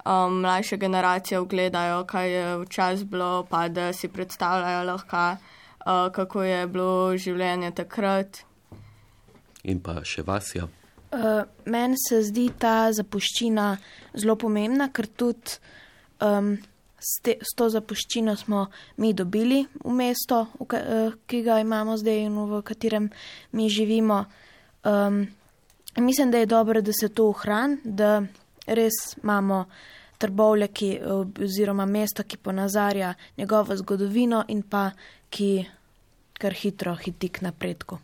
um, mlajše generacije ogledajo, kaj je včasih bilo, pa da si predstavljajo lahko, uh, kako je bilo življenje takrat. In pa še Vasja. Uh, Meni se zdi ta zapuščina zelo pomembna, ker tudi um, s, te, s to zapuščino smo mi dobili v mesto, v, ka, uh, ki ga imamo zdaj in v katerem mi živimo. Um, mislim, da je dobro, da se to ohrani, da res imamo trbovle, ki, oziroma mesto, ki ponazarja njegovo zgodovino in pa ki kar hitro hiti k napredku.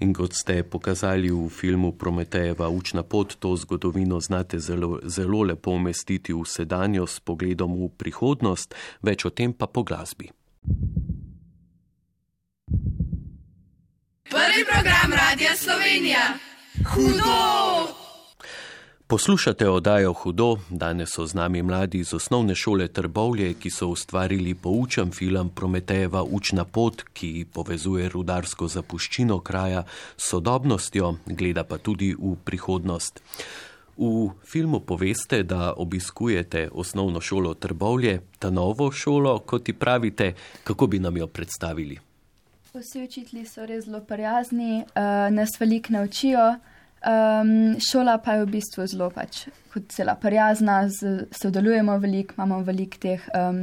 In kot ste pokazali v filmu Prometejeva učna pot, to zgodovino znate zelo, zelo lepo umestiti v sedanjost s pogledom v prihodnost, več o tem pa po glasbi. Prvi program Radia Slovenija. Hudo! Poslušate oddajo Hudo, danes so z nami mladi iz osnovne šole Trbovlje, ki so ustvarili poučen film Prometejeva učna pot, ki povezuje rudarsko zapuščino kraja s sodobnostjo, gleda pa tudi v prihodnost. V filmu poveste, da obiskujete osnovno šolo Trbovlje, ta novo šolo, kot ti pravite, kako bi nam jo predstavili. Vsi učitelji so res zelo prijazni, uh, nas veliko naučijo. Um, šola pa je v bistvu zelo pač kot cela prijazna, z, sodelujemo veliko, imamo veliko teh um,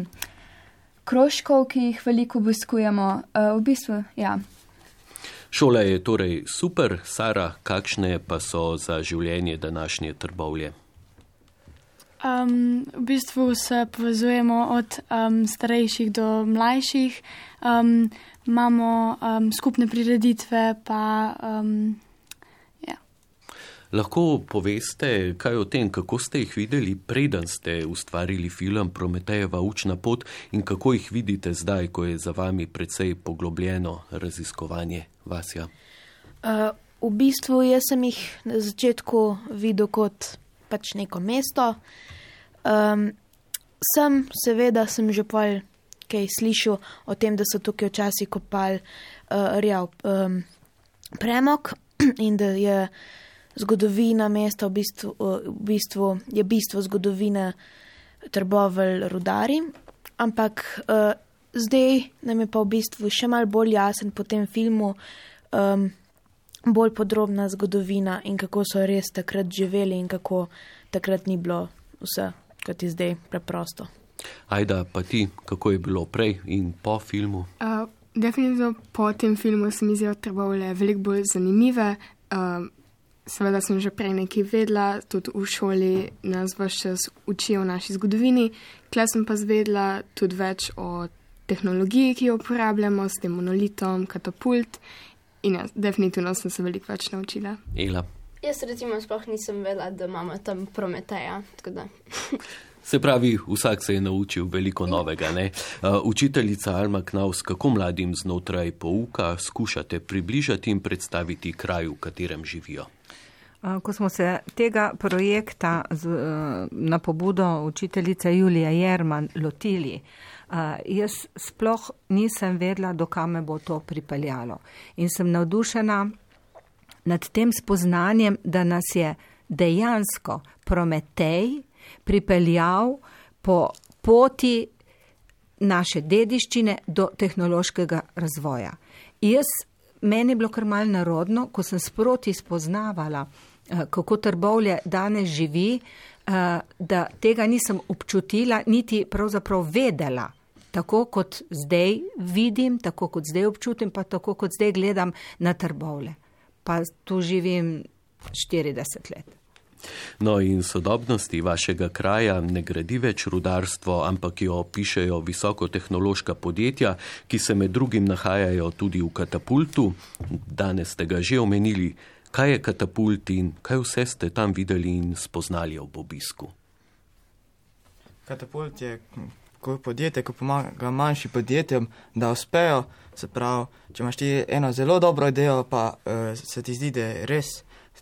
krožkov, ki jih veliko obiskujemo. Uh, v bistvu, ja. Šola je torej super, Sara, kakšne pa so za življenje današnje trbovlje? Um, v bistvu se povezujemo od um, starejših do mlajših, um, imamo um, skupne prireditve, pa um, Lahko poveste kaj o tem, kako ste jih videli, preden ste ustvarili film Prometejeva učna pot in kako jih vidite zdaj, ko je za vami precej poglobljeno raziskovanje Vasja? Uh, v bistvu jaz sem jih na začetku videl kot pač neko mesto. Um, sem, seveda, sem že pol kaj slišal o tem, da so tukaj včasih kopali uh, rjav um, premok in da je zgodovina mesta, v bistvu, v bistvu je bistvo zgodovine trbovelj rudari. Ampak uh, zdaj nam je pa v bistvu še mal bolj jasen po tem filmu, um, bolj podrobna zgodovina in kako so res takrat živeli in kako takrat ni bilo vse, kot je zdaj preprosto. Ajda, pa ti, kako je bilo prej in po filmu? Uh, definitivno po tem filmu se mi zdijo trbovelje veliko bolj zanimive. Uh, Seveda sem že prej nekaj vedela, tudi v šoli nas vse čas učijo o naši zgodovini, kle sem pa zvedla tudi več o tehnologiji, ki jo uporabljamo s tem monolitom, katapult in jaz definitivno sem se veliko več naučila. Ela. Jaz recimo sploh nisem vedela, da imamo tam Prometeja. Se pravi, vsak se je naučil veliko novega. Uh, učiteljica Alma Knaus, kako mladim znotraj pouka skušate približati in predstaviti kraj, v katerem živijo? Ko smo se tega projekta z, na pobudo učiteljice Julija Jerman lotili, jaz sploh nisem vedela, do kame bo to pripeljalo. In sem navdušena nad tem spoznanjem, da nas je dejansko Prometej pripeljal po poti naše dediščine do tehnološkega razvoja. Jaz, meni je bilo kar mal narodno, ko sem sproti spoznavala, Eh, kako trbovlje danes živi, eh, da tega nisem občutila, niti pravzaprav vedela. Tako kot zdaj vidim, tako kot zdaj občutim, pa tako kot zdaj gledam na trbovle. Pa tu živim 40 let. No, in sodobnosti vašega kraja ne gradi več rudarstvo, ampak jo pišejo visokotehnološka podjetja, ki se med drugim nahajajo tudi v katapultu. Danes ste ga že omenili kaj je katapult in kaj vse ste tam videli in spoznali ob obisku? Katapult je podjetje, ki pomaga manjšim podjetjem, da uspejo. Se pravi, če imaš ti eno zelo dobro idejo, pa uh, se ti zdi, da je res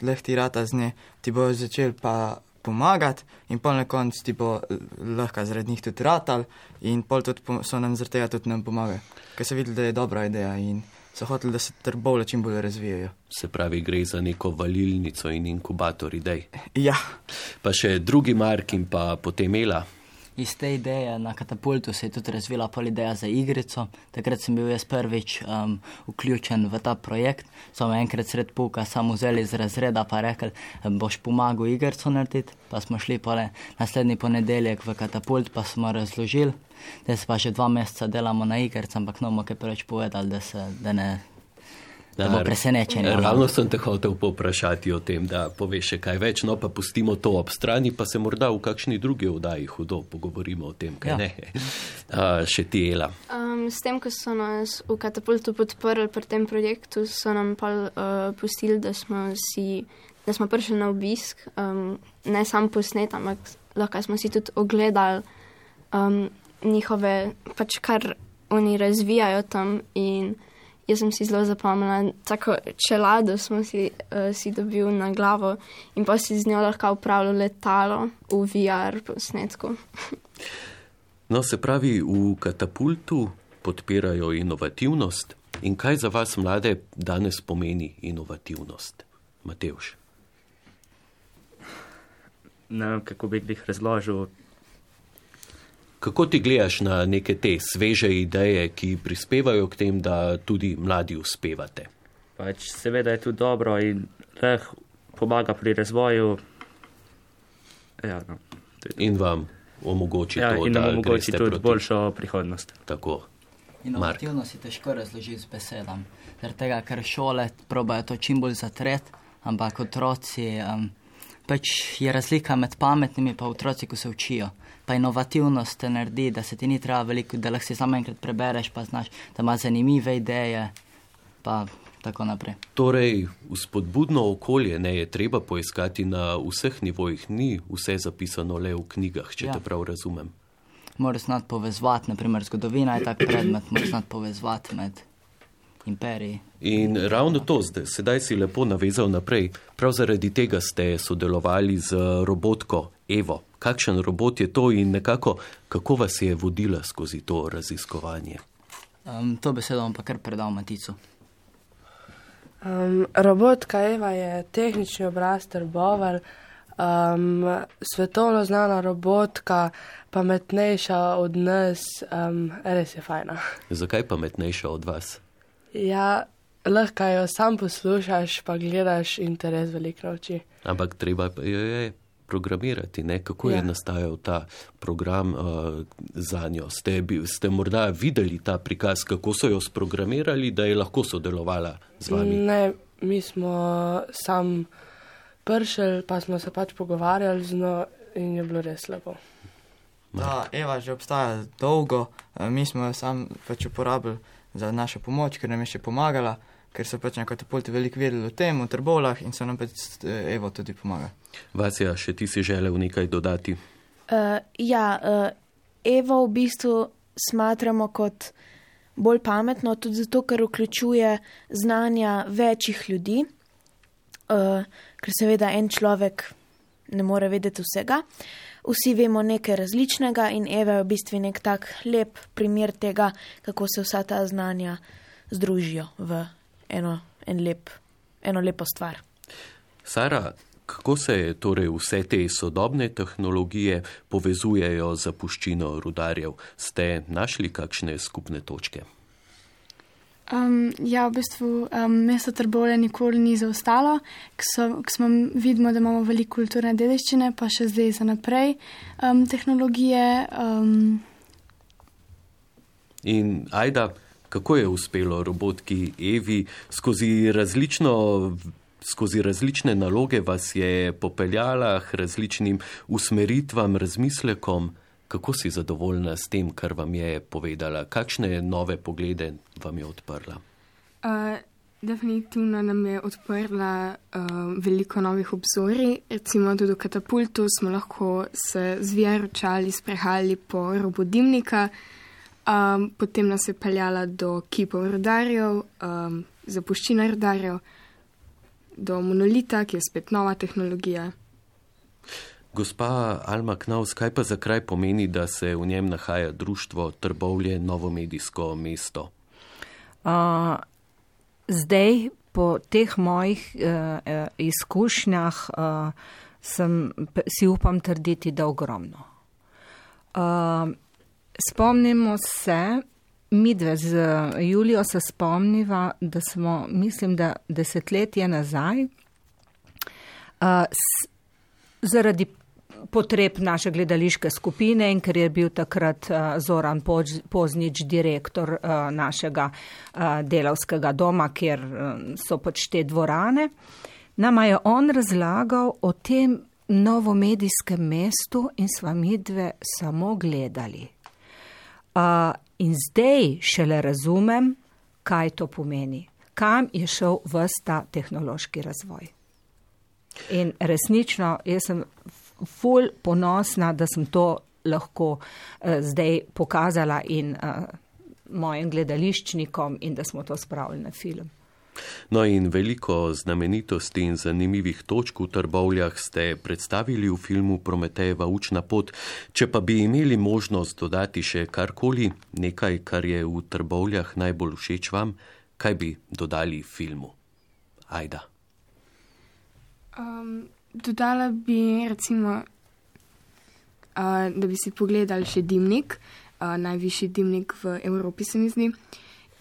lehti rata z nje, ti bo začel pa pomagati in pol na koncu ti bo eh, lahko zaradi njih tudi ratal in pol tudi so nam zaradi tega tudi nam pomagali, ker se vidi, da je dobra ideja in so hoteli, da se trbole čim bolj razvijajo. Se pravi, gre za neko valilnico in inkubator idej. Ja. Pa še drugi Mark in pa potem Ela. Iz te ideje na katapultu se je tudi razvila pol ideja za igrico. Takrat sem bil jaz prvič um, vključen v ta projekt. So me enkrat sred puka samo vzeli iz razreda pa rekli, boš pomagal igrico narediti. Pa smo šli pole naslednji ponedeljek v katapult, pa smo razložili. Zdaj pa že dva meseca delamo na igrici, ampak no, kaj preveč povedali, da, se, da ne Da bo presenečen. Ravno sem te hotel poprašati o tem, da poveš še kaj več, no pa pustimo to ob strani, pa se morda v kakšni drugi oddaji hudo pogovorimo o tem, kaj ja. ne. A, še ti Ela. Um, s tem, ko so nas v katapultu podprli pri tem projektu, so nam pa uh, pustili, da smo, si, da smo prišli na obisk, um, ne sam posnet, ampak lahko smo si tudi ogledali um, njihove, pač kar oni razvijajo tam in Jaz sem si zelo zapomnila, tako čelado smo si, uh, si dobil na glavo in pa si z njo lahko upravljal letalo v VR posnetku. no, se pravi, v katapultu podpirajo inovativnost in kaj za vas mlade danes pomeni inovativnost, Matevš? Ne vem, kako bi jih razložil. Kako ti gledaš na neke te sveže ideje, ki prispevajo k tem, da tudi mladi uspevate? Pač seveda je to dobro in lahko pomaga pri razvoju. Ja, no, in vam omogoči ja, to, in da omogoči tudi proti... boljšo prihodnost. Tako. Inovativnost je težko razložiti z besedami, zaradi tega, ker šole probajo to čim bolj zatreti, ampak otroci, um, pač je razlika med pametnimi in otroci, ko se učijo pa inovativnost te naredi, da se ti ni treba veliko, da lahko si samo enkrat prebereš, pa znaš, da ima zanimive ideje, pa tako naprej. Torej, vzpodbudno okolje ne je treba poiskati na vseh nivojih, ni vse zapisano le v knjigah, če ja. te prav razumem. Moraš znati povezati, naprimer zgodovina je tak predmet, moraš znati povezati med imperiji. In ravno to, zdaj, sedaj si lepo navezal naprej. Prav zaradi tega ste sodelovali z robotko Evo. Kakšen robot je to in nekako kako vas je vodila skozi to raziskovanje? Um, to besedo bom pa kar predal Maticu. Um, robotka Eva je tehnični obraz Trboval, um, svetovno znana robotka, pametnejša od nas, um, res je fajna. Zakaj pametnejša od vas? Ja, lahko jo sam poslušaš, pa gledaš in te res veliko nauči. Ampak treba jo je programirati, ne? kako ja. je nastajal ta program uh, za njo. Ste, ste morda videli ta prikaz, kako so jo sprogramirali, da je lahko sodelovala z vami? Ne, mi smo sam pršel, pa smo se pač pogovarjali z njo in je bilo res lepo. Da, Eva že obstaja dolgo, eh, mi smo jo sam pač uporabili za našo pomoč, ker nam je še pomagala, ker so pač na katapulti veliko vedeli o tem, o trbolah in so nam pač eh, Evo tudi pomagali. Vasja, še ti si želel nekaj dodati? Uh, ja, uh, Evo v bistvu smatramo kot bolj pametno, tudi zato, ker vključuje znanja večjih ljudi, uh, ker seveda en človek ne more vedeti vsega. Vsi vemo nekaj različnega in Eva je v bistvu nek tak lep primer tega, kako se vsa ta znanja združijo v eno, en lep, eno lepo stvar. Sara, kako se torej vse te sodobne tehnologije povezujejo z zapuščino rudarjev? Ste našli kakšne skupne točke? Um, ja, v bistvu um, mesto Trbole nikoli ni zaostalo, ker smo videli, da imamo veliko kulturne dediščine, pa še zdaj za naprej um, tehnologije. Um. In ajda, kako je uspelo robotki Evi skozi, skozi različne naloge vas je popeljala k različnim usmeritvam, razmislekom, kako si zadovoljna s tem, kar vam je povedala, kakšne nove poglede vam je odprla? Uh, definitivno nam je odprla uh, veliko novih obzorij. Recimo tudi v katapultu smo lahko se zvijaročali, sprehajali po robodimnika. Um, potem nas je peljala do kipov rodarjev, um, zapuščina rodarjev, do monolita, ki je spet nova tehnologija. Gospa Alma Knaus, kaj pa za kraj pomeni, da se v njem nahaja društvo Trbovlje Novomedijsko mesto? Uh, zdaj, po teh mojih uh, izkušnjah, uh, sem, si upam trditi, da ogromno. Uh, spomnimo se, mi dve z Julijo se spomniva, da smo, mislim, da desetletje nazaj, uh, s, zaradi potreb naše gledališke skupine in ker je bil takrat uh, Zoran Poznič direktor uh, našega uh, delavskega doma, kjer so pač te dvorane, nama je on razlagal o tem novomedijskem mestu in sva midve samo gledali. In zdaj šele razumem, kaj to pomeni, kam je šel vsta tehnološki razvoj. In resnično, jaz sem ful ponosna, da sem to lahko uh, zdaj pokazala in uh, mojim gledališčnikom in da smo to spravili na film. No in veliko znamenitosti in zanimivih točk v Trbovljah ste predstavili v filmu Prometejeva učna pot. Če pa bi imeli možnost dodati še karkoli, nekaj, kar je v Trbovljah najbolj všeč vam, kaj bi dodali filmu? Ajda. Um, dodala bi recimo, uh, da bi si pogledali še dimnik, uh, najvišji dimnik v Evropi, se mi zdi.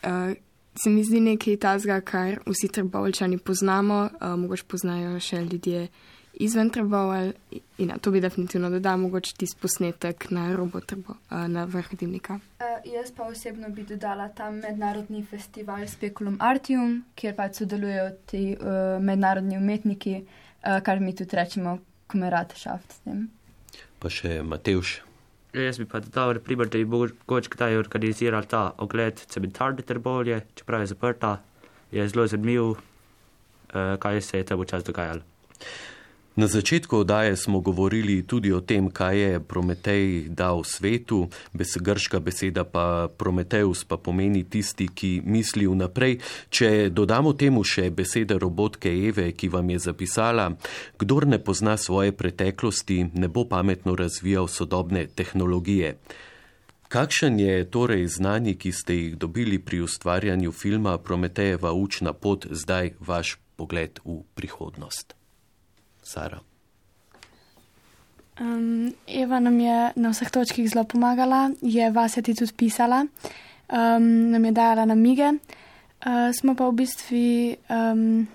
Uh, se mi zdi nekaj tazga, kar vsi trbovčani poznamo, uh, mogoče poznajo še ljudje izven trboval in na to bi definitivno dodal mogoče tisti posnetek na robo trbo, uh, na vrhu dimnika. Uh, jaz pa osebno bi dodala tam mednarodni festival Speculum Artium, kjer pa sodelujejo ti uh, mednarodni umetniki. Eh, kar mi tudi rečemo, komerate šaft s tem. Pa še Matevš. Ja, jaz bi pa dodal, primer, da je mogoče kdaj organiziral ta ogled cementarne trbolje, čeprav je zaprta, je zelo zanimiv, uh, kaj se je tam včasih dogajalo. Na začetku oddaje smo govorili tudi o tem, kaj je Prometej dal svetu, bes grška beseda pa Prometeus pa pomeni tisti, ki misli vnaprej. Če dodamo temu še besede robotke Eve, ki vam je zapisala, kdor ne pozna svoje preteklosti, ne bo pametno razvijal sodobne tehnologije. Kakšen je torej znani, ki ste jih dobili pri ustvarjanju filma Prometejeva učna pot, zdaj vaš pogled v prihodnost? Sara. Um, Eva nam je na vseh točkih zelo pomagala, je vas je tudi pisala, um, nam je dala namige. Uh, smo pa v bistvu um,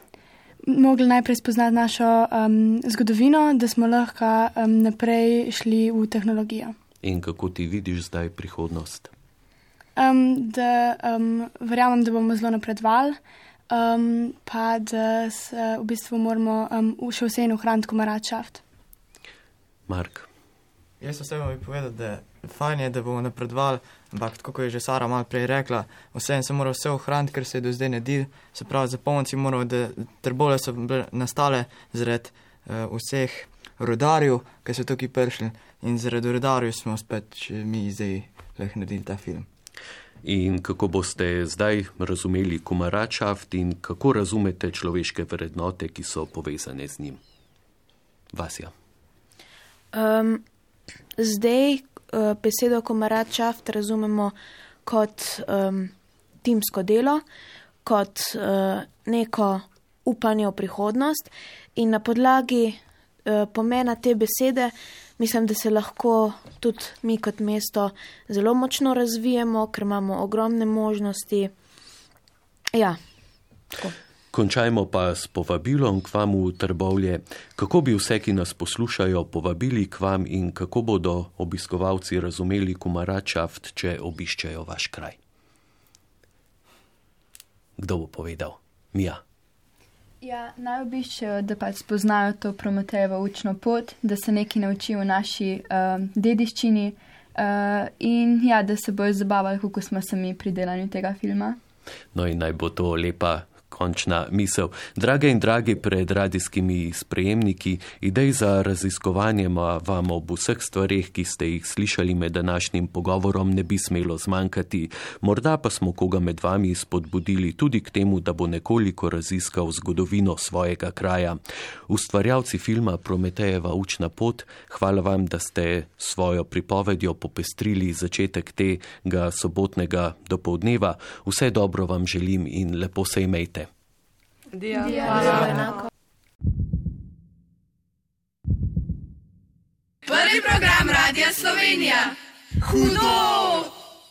mogli najprej spoznati našo um, zgodovino, da smo lahko um, naprej šli v tehnologijo. In kako ti vidiš zdaj prihodnost? Um, da um, verjamem, da bomo zelo napredovali um, pa da se v bistvu moramo um, še vse in ohraniti komaračaft. Mark. Jaz osebno bi povedal, da je fajn, da bomo napredovali, ampak tako je že Sara malo prej rekla, vse se mora vse ohraniti, ker se je do zdaj ne dil, se pravi, zapomniti moramo, da trbole so nastale zaradi uh, vseh rodarjev, ki so tukaj prišli in zaradi rodarjev smo spet mi zdaj lahko naredili ta film. In kako boste zdaj razumeli kumaračaft in kako razumete človeške vrednote, ki so povezane z njim? Vasja. Um, zdaj uh, besedo kumaračaft razumemo kot um, timsko delo, kot uh, neko upanje v prihodnost in na podlagi uh, pomena te besede mislim, da se lahko tudi mi kot mesto zelo močno razvijemo, ker imamo ogromne možnosti. Ja, Končajmo pa s povabilom k vam v Trbovlje. Kako bi vse, ki nas poslušajo, povabili k vam in kako bodo obiskovalci razumeli kumaračaft, če obiščejo vaš kraj? Kdo bo povedal? Mija. Ja, naj obiščejo, da pač spoznajo to promotejevo učno pot, da se nekaj naučijo v naši uh, dediščini uh, in ja, da se bojo zabavali, kako smo se mi pri delanju tega filma. No in naj bo to lepa končna misel. Drage in dragi pred radijskimi sprejemniki, idej za raziskovanje vam ob vseh stvarih, ki ste jih slišali med današnjim pogovorom, ne bi smelo zmanjkati. Morda pa smo koga med vami spodbudili tudi k temu, da bo nekoliko raziskal zgodovino svojega kraja. Ustvarjalci filma Prometejeva učna pot, hvala vam, da ste svojo pripovedjo popestrili začetek tega sobotnega dopoldneva. Vse dobro vam želim in lepo se imejte. Prvi program Radia Slovenija. Hudo!